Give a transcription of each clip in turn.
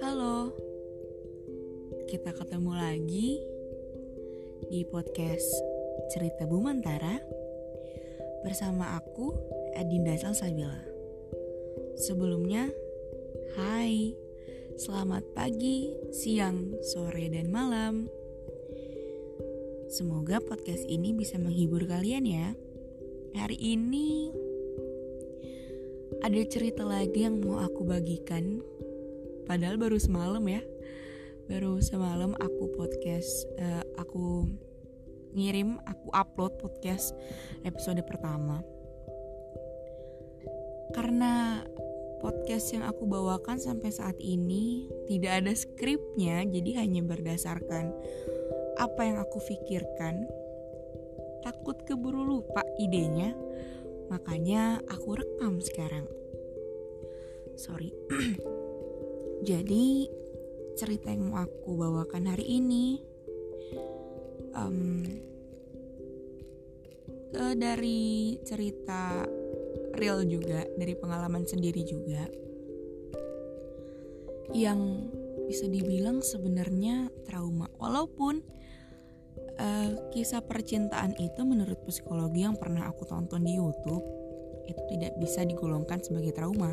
Halo, kita ketemu lagi di podcast Cerita Bumantara bersama aku Adinda Salsabila. Sebelumnya, hai, selamat pagi, siang, sore, dan malam. Semoga podcast ini bisa menghibur kalian ya. Hari ini ada cerita lagi yang mau aku bagikan. Padahal baru semalam ya. Baru semalam aku podcast, uh, aku ngirim, aku upload podcast episode pertama. Karena podcast yang aku bawakan sampai saat ini tidak ada skripnya, jadi hanya berdasarkan apa yang aku pikirkan. Takut keburu lupa idenya, Makanya aku rekam sekarang. Sorry. Jadi cerita yang mau aku bawakan hari ini um, uh, dari cerita real juga, dari pengalaman sendiri juga, yang bisa dibilang sebenarnya trauma. Walaupun uh, kisah percintaan itu menurut psikologi yang pernah aku tonton di YouTube itu tidak bisa digolongkan sebagai trauma.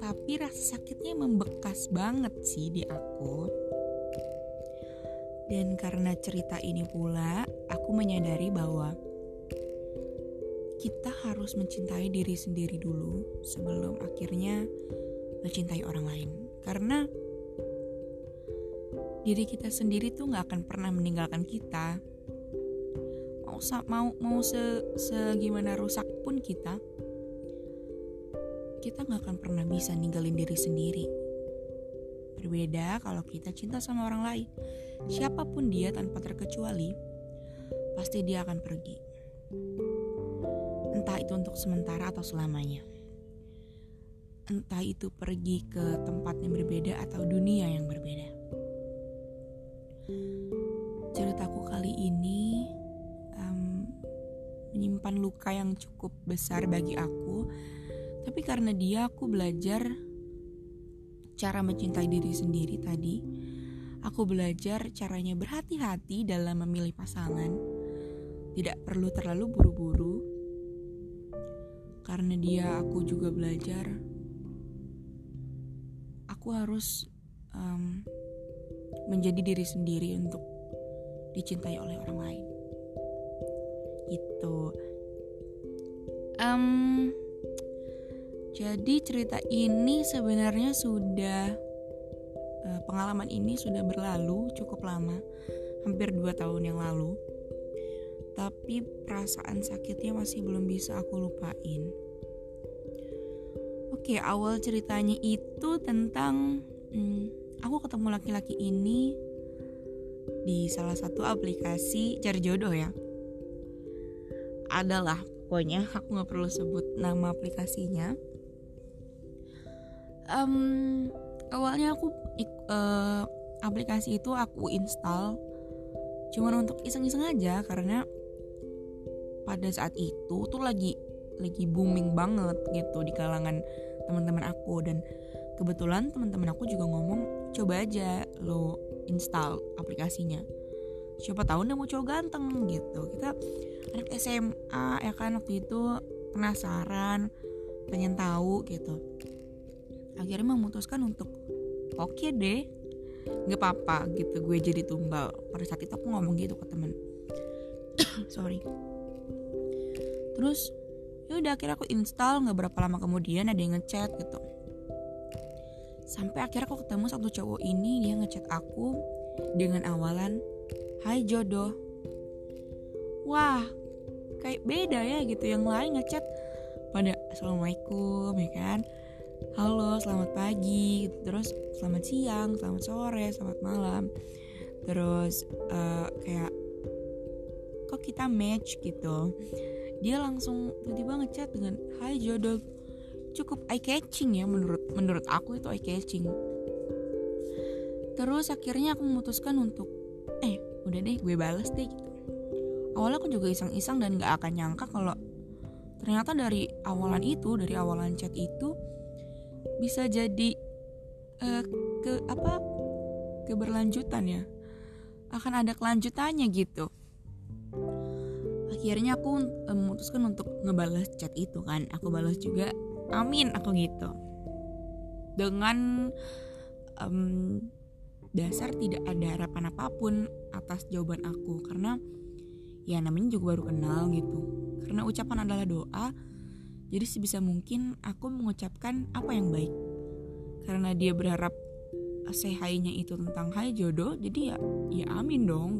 Tapi rasa sakitnya membekas banget sih di aku. Dan karena cerita ini pula, aku menyadari bahwa kita harus mencintai diri sendiri dulu sebelum akhirnya mencintai orang lain. Karena diri kita sendiri tuh nggak akan pernah meninggalkan kita. Mau mau mau se, se gimana rusak pun kita kita nggak akan pernah bisa ninggalin diri sendiri. Berbeda kalau kita cinta sama orang lain. Siapa pun dia tanpa terkecuali pasti dia akan pergi. Entah itu untuk sementara atau selamanya. Entah itu pergi ke tempat yang berbeda atau dunia yang berbeda ceritaku kali ini um, menyimpan luka yang cukup besar bagi aku. Tapi karena dia aku belajar cara mencintai diri sendiri tadi. Aku belajar caranya berhati-hati dalam memilih pasangan. Tidak perlu terlalu buru-buru. Karena dia aku juga belajar aku harus um, menjadi diri sendiri untuk dicintai oleh orang lain. Gitu. Um, jadi cerita ini sebenarnya sudah uh, pengalaman ini sudah berlalu cukup lama hampir dua tahun yang lalu. Tapi perasaan sakitnya masih belum bisa aku lupain. Oke awal ceritanya itu tentang hmm, aku ketemu laki-laki ini di salah satu aplikasi cari jodoh ya. Adalah pokoknya aku nggak perlu sebut nama aplikasinya. Um, awalnya aku uh, aplikasi itu aku install cuman untuk iseng-iseng aja karena pada saat itu tuh lagi lagi booming banget gitu di kalangan teman-teman aku dan kebetulan teman-teman aku juga ngomong coba aja lo install aplikasinya. Siapa tahu nemu cowok ganteng gitu. Kita anak SMA ya kan waktu itu penasaran pengen tahu gitu. Akhirnya memutuskan untuk oke okay deh nggak apa-apa gitu. Gue jadi tumbal. Pada saat itu aku ngomong gitu ke temen. Sorry. Terus ya udah akhirnya aku install nggak berapa lama kemudian ada yang ngechat gitu Sampai akhirnya aku ketemu satu cowok ini dia ngechat aku dengan awalan Hai jodoh. Wah, kayak beda ya gitu. Yang lain ngechat pada Assalamualaikum ya kan. Halo, selamat pagi. Terus selamat siang, selamat sore, selamat malam. Terus uh, kayak kok kita match gitu. Dia langsung tiba-tiba ngechat dengan Hai jodoh cukup eye catching ya menurut menurut aku itu eye catching terus akhirnya aku memutuskan untuk eh udah deh gue balas deh gitu. Awalnya aku juga iseng-iseng dan gak akan nyangka kalau ternyata dari awalan itu dari awalan chat itu bisa jadi uh, ke apa keberlanjutan ya. Akan ada kelanjutannya gitu. Akhirnya aku um, memutuskan untuk ngebales chat itu kan. Aku balas juga amin aku gitu. Dengan um, dasar tidak ada harapan apa pun atas jawaban aku. Karena ya namanya juga baru kenal gitu. Karena ucapan adalah doa jadi sebisa mungkin aku mengucapkan apa yang baik. Karena dia berharap say hi-nya itu tentang hai jodoh jadi ya ya amin dong.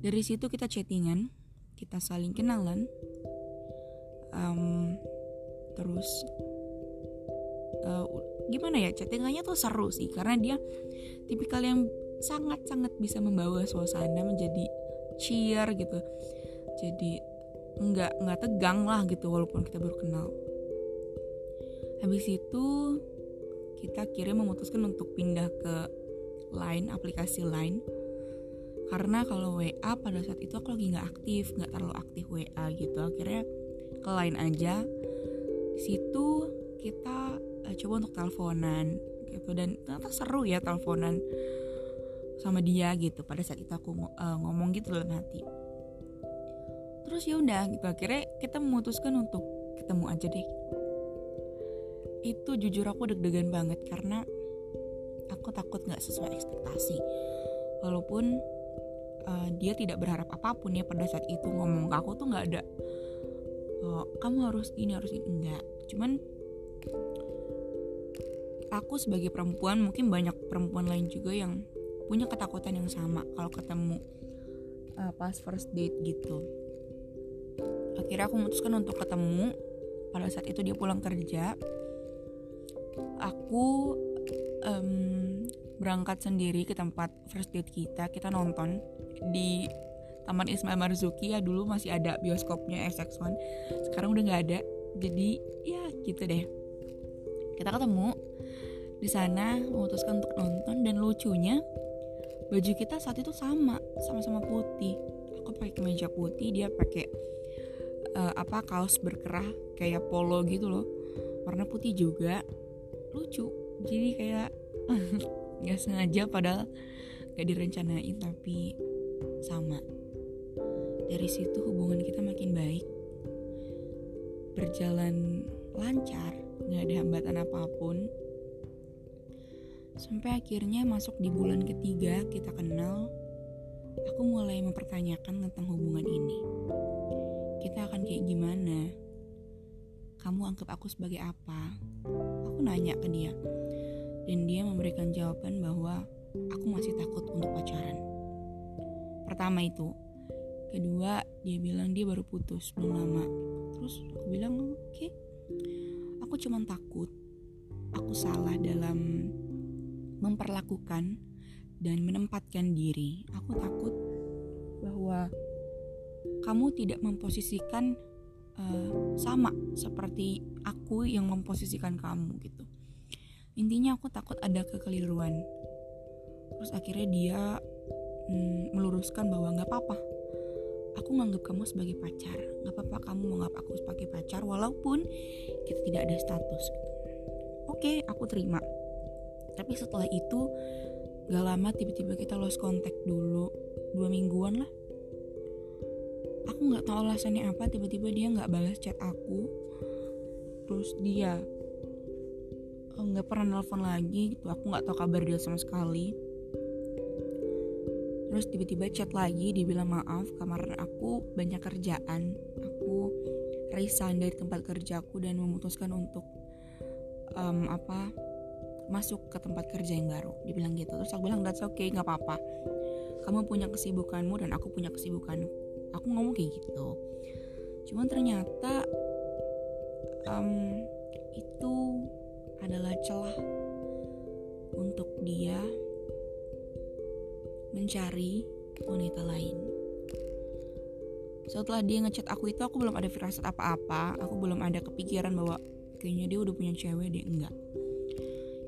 Dari situ kita chattingan kita saling kenalan. Um, terus uh, gimana ya chattingannya tuh seru sih karena dia tipikal yang sangat-sangat bisa membawa suasana menjadi cheer gitu. Jadi nggak nggak tegang lah gitu walaupun kita baru kenal. Habis itu kita akhirnya memutuskan untuk pindah ke Line aplikasi Line. Karena kalau WA pada saat itu aku lagi nggak aktif nggak terlalu aktif WA gitu. Akhirnya ke Line aja situ kita uh, coba untuk teleponan gitu. Dan ternyata seru ya teleponan sama dia gitu. Pada saat itu aku uh, ngomong gitu dalam hati. Terus ya udah gitu. Akhirnya kita memutuskan untuk ketemu aja deh. Itu jujur aku deg-degan banget karena aku takut nggak sesuai ekspektasi. Walaupun uh, dia tidak berharap apa pun ya pada saat itu ngomong ke aku tuh nggak ada oh, kamu harus ini harus ini. Enggak. Cuman aku sebagai perempuan mungkin banyak perempuan lain juga yang punya ketakutan yang sama kalau ketemu uh, pas first date gitu. Akhirnya aku memutuskan untuk ketemu. Pada saat itu dia pulang kerja. Aku um, berangkat sendiri ke tempat first date kita. Kita nonton di Taman Ismail Marzuki ya dulu masih ada bioskopnya SX1 sekarang udah nggak ada. Jadi ya gitu deh. Kita ketemu di sana memutuskan untuk nonton dan lucunya baju kita saat itu sama sama-sama putih. Aku pakai kemeja putih dia pakai uh, apa kaos berkerah kayak polo gitu loh. Warna putih juga. Lucu. Jadi kayak nggak sengaja padahal gak direncanain tapi sama dari situ hubungan kita makin baik. Berjalan lancar nggak ada hambatan apa pun. Sampai akhirnya masuk di bulan ketiga kita kenal aku mulai mempertanyakan tentang hubungan ini. Kita akan kayak gimana? Kamu anggap aku sebagai apa? Aku nanya ke dia. Dan dia memberikan jawaban bahwa aku masih takut untuk pacaran. Pertama itu. Kedua, dia bilang dia baru putus belum lama. Terus aku bilang, "Oke. Okay. Aku cuma takut aku salah dalam memperlakukan dan menempatkan diri. Aku takut bahwa kamu tidak memposisikan uh, sama seperti aku yang memposisikan kamu gitu intinya aku takut ada kekeliruan terus akhirnya dia hmm, meluruskan bahwa nggak apa-apa aku nganggap kamu sebagai pacar. Nggak apa-apa kamu menganggap aku sebagai pacar walaupun kita tidak ada status. Oke aku terima. Tapi setelah itu gak lama tiba-tiba kita lost contact dulu. Dua mingguan lah. Aku nggak tahu alasannya apa tiba-tiba dia nggak balas chat aku. Terus dia nggak pernah nelfon lagi gitu. Aku nggak tahu kabar dia sama sekali terus tiba-tiba chat lagi dia bilang maaf kamar aku banyak kerjaan. Aku resign dari tempat kerjaku dan memutuskan untuk um, apa masuk ke tempat kerja yang baru. Dia bilang gitu. Terus aku bilang that's okay nggak apa-apa. Kamu punya kesibukanmu dan aku punya kesibukan. Aku ngomong kayak gitu. Cuman ternyata um, itu adalah celah untuk dia mencari wanita lain. Setelah dia ngechat aku itu aku belum ada firasat apa-apa, aku belum ada kepikiran bahwa kayaknya dia udah punya cewek deh, enggak.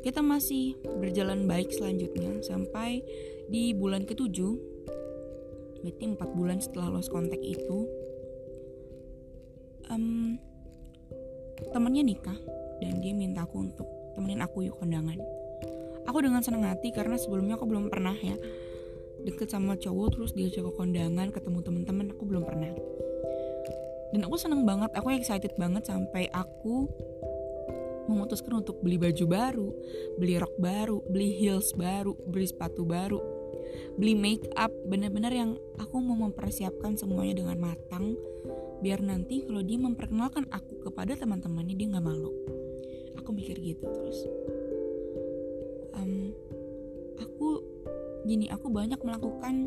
Kita masih berjalan baik selanjutnya sampai di bulan ketujuh, berarti empat bulan setelah lost contact itu, um, temennya nikah dan dia minta aku untuk temenin aku yuk kondangan aku dengan senang hati karena sebelumnya aku belum pernah ya deket sama cowok terus dia ke kondangan ketemu teman-teman aku belum pernah. Dan aku seneng banget aku excited banget sampai aku memutuskan untuk beli baju baru beli rok baru beli heels baru beli sepatu baru beli make up bener-bener yang aku mau mempersiapkan semuanya dengan matang biar nanti kalau dia memperkenalkan aku kepada teman-temannya dia nggak malu. Aku mikir gitu terus gini aku banyak melakukan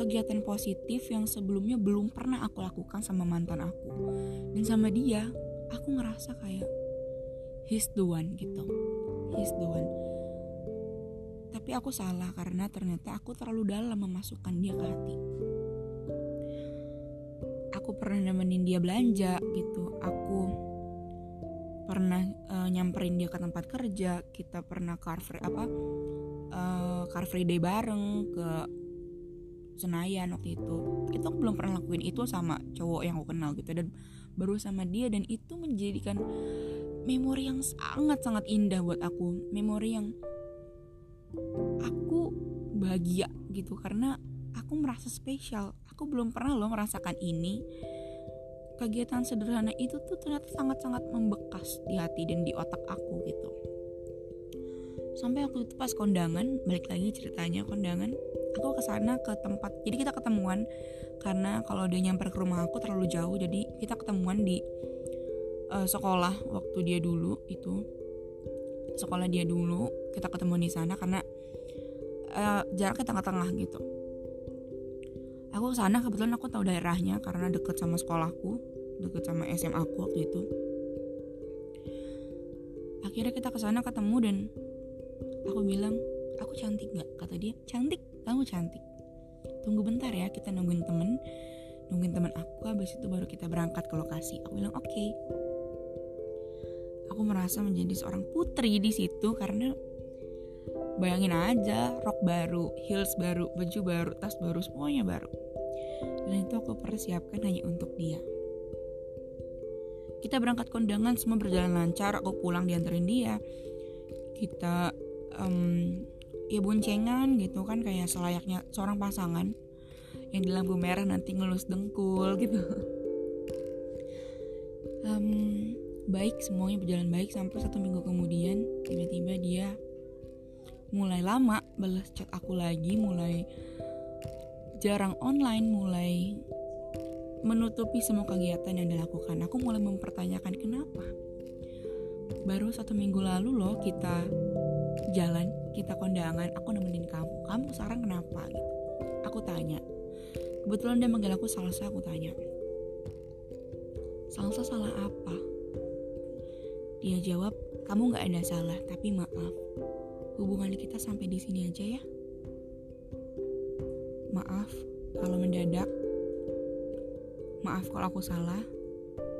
kegiatan positif yang sebelumnya belum pernah aku lakukan sama mantan aku. Dan sama dia aku ngerasa kayak he's the one gitu. He's the one. Tapi aku salah karena ternyata aku terlalu dalam memasukkan dia ke hati. Aku pernah nemenin dia belanja gitu. Aku pernah uh, nyamperin dia ke tempat kerja. Kita pernah car free apa uh, car free day bareng ke Senayan waktu itu. Itu aku belum pernah lakuin itu sama cowok yang aku kenal gitu dan baru sama dia dan itu menjadikan memori yang sangat sangat indah buat aku. Memori yang aku bahagia gitu karena aku merasa spesial. Aku belum pernah loh merasakan ini. Kegiatan sederhana itu tuh ternyata sangat-sangat membekas di hati dan di otak aku gitu sampai aku itu pas kondangan balik lagi ceritanya kondangan aku ke sana ke tempat jadi kita ketemuan. Karena kalau dia nyamper ke rumah aku terlalu jauh jadi kita ketemuan di uh, sekolah waktu dia dulu itu. Sekolah dia dulu kita ketemu di sana karena uh, jaraknya tengah-tengah gitu. Aku sana kebetulan aku tahu daerahnya karena deket sama sekolahku deket sama SMA aku waktu itu. Akhirnya kita ke sana ketemu dan aku bilang aku cantik nggak? Kata dia cantik kamu cantik. Tunggu bentar ya kita nungguin temen. Nungguin teman aku habis itu baru kita berangkat ke lokasi. Aku bilang oke. Okay. aku merasa menjadi seorang putri di situ karena bayangin aja rok baru heels baru baju baru tas baru semuanya baru. Dan itu aku persiapkan hanya untuk dia. Kita berangkat kondangan semua berjalan lancar aku pulang dianterin dia. Kita um, ya boncengan gitu kan kayak selayaknya seorang pasangan yang di lampu merah nanti ngelus dengkul gitu. Um, baik semuanya berjalan baik sampai satu minggu kemudian tiba-tiba dia mulai lama balas chat aku lagi mulai jarang online mulai menutupi semua kegiatan yang dilakukan. Aku mulai mempertanyakan kenapa? Baru satu minggu lalu loh kita jalan kita kondangan aku nemenin kamu. Kamu sekarang kenapa? Gitu aku tanya. Kebetulan dia manggil aku salsa aku tanya. Salsa salah apa? Dia jawab kamu nggak ada salah tapi maaf. Hubungan kita sampai di sini aja ya. Maaf kalau mendadak. Maaf kalau aku salah.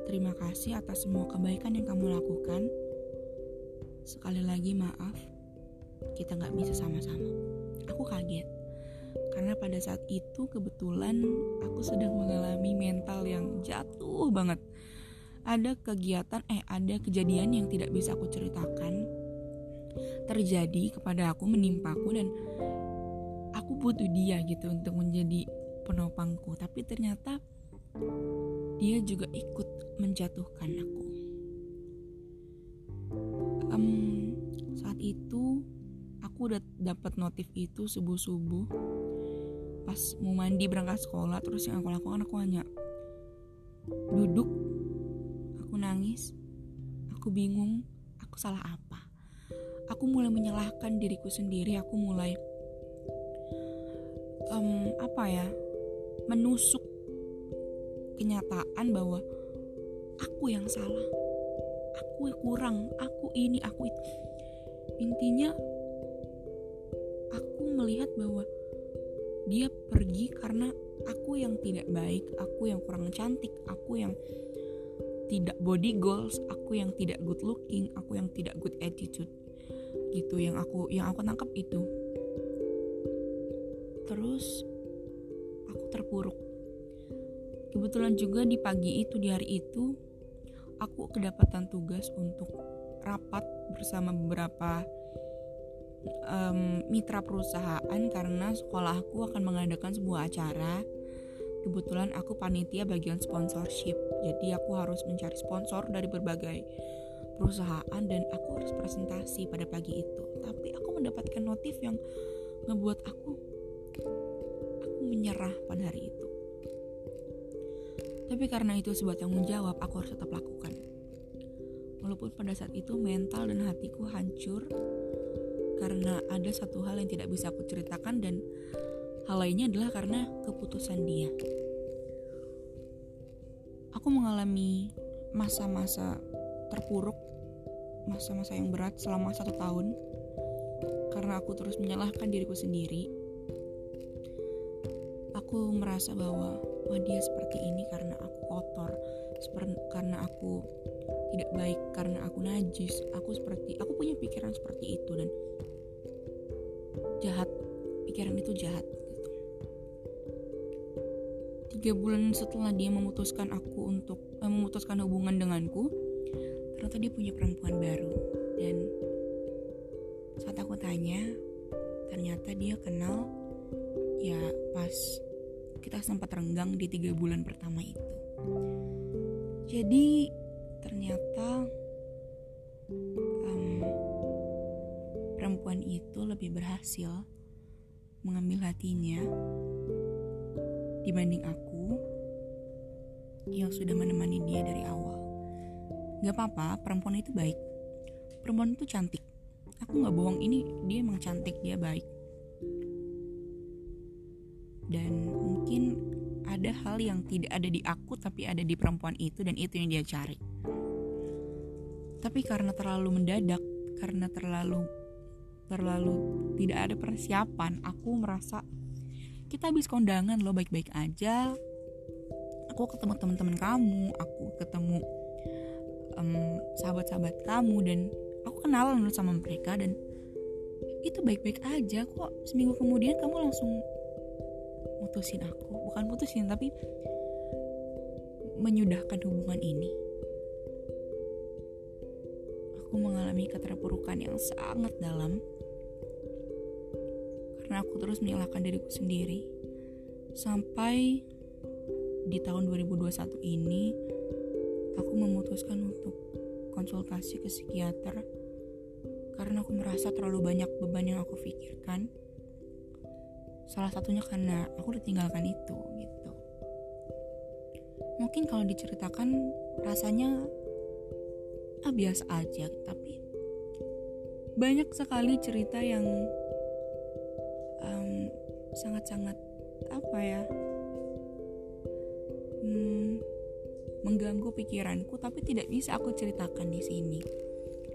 Terima kasih atas semua kebaikan yang kamu lakukan. Sekali lagi maaf, kita nggak bisa sama-sama. Aku kaget karena pada saat itu kebetulan aku sedang mengalami mental yang jatuh banget. Ada kegiatan, eh ada kejadian yang tidak bisa aku ceritakan terjadi kepada aku menimpaku dan aku butuh dia gitu untuk menjadi penopangku tapi ternyata dia juga ikut menjatuhkan aku aku udah dapat notif itu subuh subuh pas mau mandi berangkat sekolah terus yang aku lakukan aku hanya duduk. Aku nangis. Aku bingung aku salah apa? Aku mulai menyalahkan diriku sendiri. Aku mulai um, apa ya menusuk kenyataan bahwa aku yang salah. Aku kurang aku ini aku itu intinya melihat bahwa dia pergi karena aku yang tidak baik aku yang kurang cantik aku yang tidak body goals aku yang tidak good looking aku yang tidak good attitude. Gitu yang aku yang aku tangkap itu. Terus aku terpuruk. Kebetulan juga di pagi itu di hari itu aku kedapatan tugas untuk rapat bersama beberapa um, mitra perusahaan karena sekolahku akan mengadakan sebuah acara. Kebetulan aku panitia bagian sponsorship jadi aku harus mencari sponsor dari berbagai perusahaan dan aku harus presentasi pada pagi itu. Tapi aku mendapatkan notif yang ngebuat aku aku menyerah pada hari itu. Tapi karena itu sebuah tanggung jawab aku harus tetap lakukan. Walaupun pada saat itu mental dan hatiku hancur karena ada satu hal yang tidak bisa aku ceritakan dan hal lainnya adalah karena keputusan dia. Aku mengalami masa-masa terpuruk masa-masa yang berat selama satu tahun karena aku terus menyalahkan diriku sendiri aku merasa bahwa wah dia seperti ini karena aku kotor karena aku tidak baik karena aku najis aku seperti aku punya pikiran seperti itu dan jahat pikiran itu jahat. Tiga bulan setelah dia memutuskan aku untuk eh, memutuskan hubungan denganku ternyata dia punya perempuan baru dan saat aku tanya ternyata dia kenal ya pas kita sempat renggang di tiga bulan pertama itu jadi ternyata um, perempuan itu lebih berhasil mengambil hatinya dibanding aku yang sudah menemani dia dari awal Gak apa-apa, perempuan itu baik. Perempuan itu cantik. Aku gak bohong, ini dia emang cantik, dia baik. Dan mungkin ada hal yang tidak ada di aku tapi ada di perempuan itu dan itu yang dia cari. Tapi karena terlalu mendadak, karena terlalu terlalu tidak ada persiapan, aku merasa kita habis kondangan lo baik-baik aja. Aku ketemu teman-teman kamu, aku ketemu um, sahabat-sahabat kamu dan aku kenalan dulu sama mereka dan itu baik-baik aja kok seminggu kemudian kamu langsung mutusin aku. Bukan mutusin tapi menyudahkan hubungan ini. Aku mengalami keterpurukan yang sangat dalam. Karena aku terus menyalahkan diriku sendiri. Sampai di tahun 2021 ini aku memutuskan untuk konsultasi ke psikiater. Karena aku merasa terlalu banyak beban yang aku pikirkan. Salah satunya karena aku ditinggalkan itu gitu. Mungkin kalau diceritakan rasanya ah biasa aja, tapi banyak sekali cerita yang sangat-sangat um, apa ya mengganggu pikiranku tapi tidak bisa aku ceritakan di sini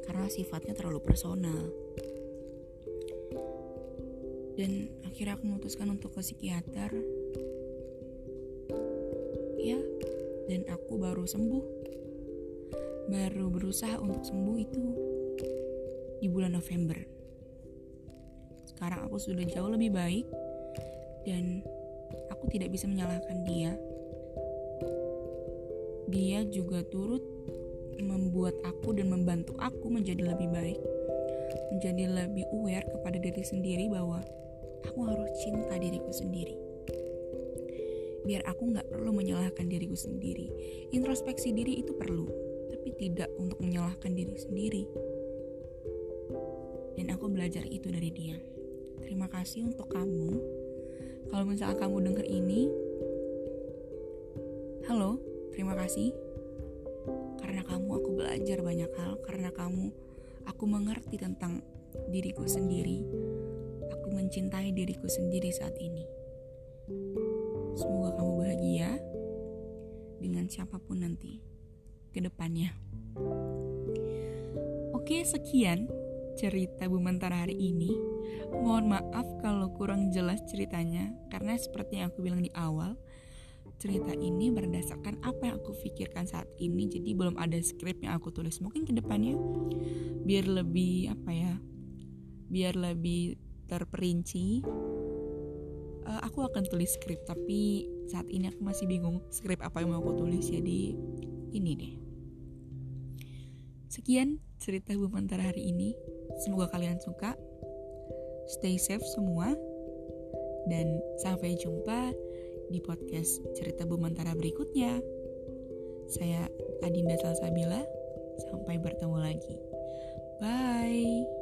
karena sifatnya terlalu personal. Dan akhirnya aku memutuskan untuk ke psikiater. Ya, dan aku baru sembuh. Baru berusaha untuk sembuh itu di bulan November. Sekarang aku sudah jauh lebih baik dan aku tidak bisa menyalahkan dia dia juga turut membuat aku dan membantu aku menjadi lebih baik, menjadi lebih aware kepada diri sendiri bahwa aku harus cinta diriku sendiri. Biar aku nggak perlu menyalahkan diriku sendiri. Introspeksi diri itu perlu, tapi tidak untuk menyalahkan diri sendiri. Dan aku belajar itu dari dia. Terima kasih untuk kamu. Kalau misalnya kamu dengar ini, halo, Terima kasih karena kamu aku belajar banyak hal, karena kamu aku mengerti tentang diriku sendiri. Aku mencintai diriku sendiri saat ini. Semoga kamu bahagia dengan siapa pun nanti ke depannya. Oke, sekian cerita Bu Mentara hari ini. Mohon maaf kalau kurang jelas ceritanya karena seperti yang aku bilang di awal, cerita ini berdasarkan apa yang aku pikirkan saat ini jadi belum ada skrip yang aku tulis mungkin ke depannya biar lebih apa ya biar lebih terperinci uh, aku akan tulis skrip tapi saat ini aku masih bingung skrip apa yang mau aku tulis jadi ini deh. Sekian cerita Bumantara hari ini. Semoga kalian suka. Stay safe semua. Dan sampai jumpa di podcast cerita Bumantara berikutnya. Saya Adinda Salsabila. Sampai bertemu lagi. Bye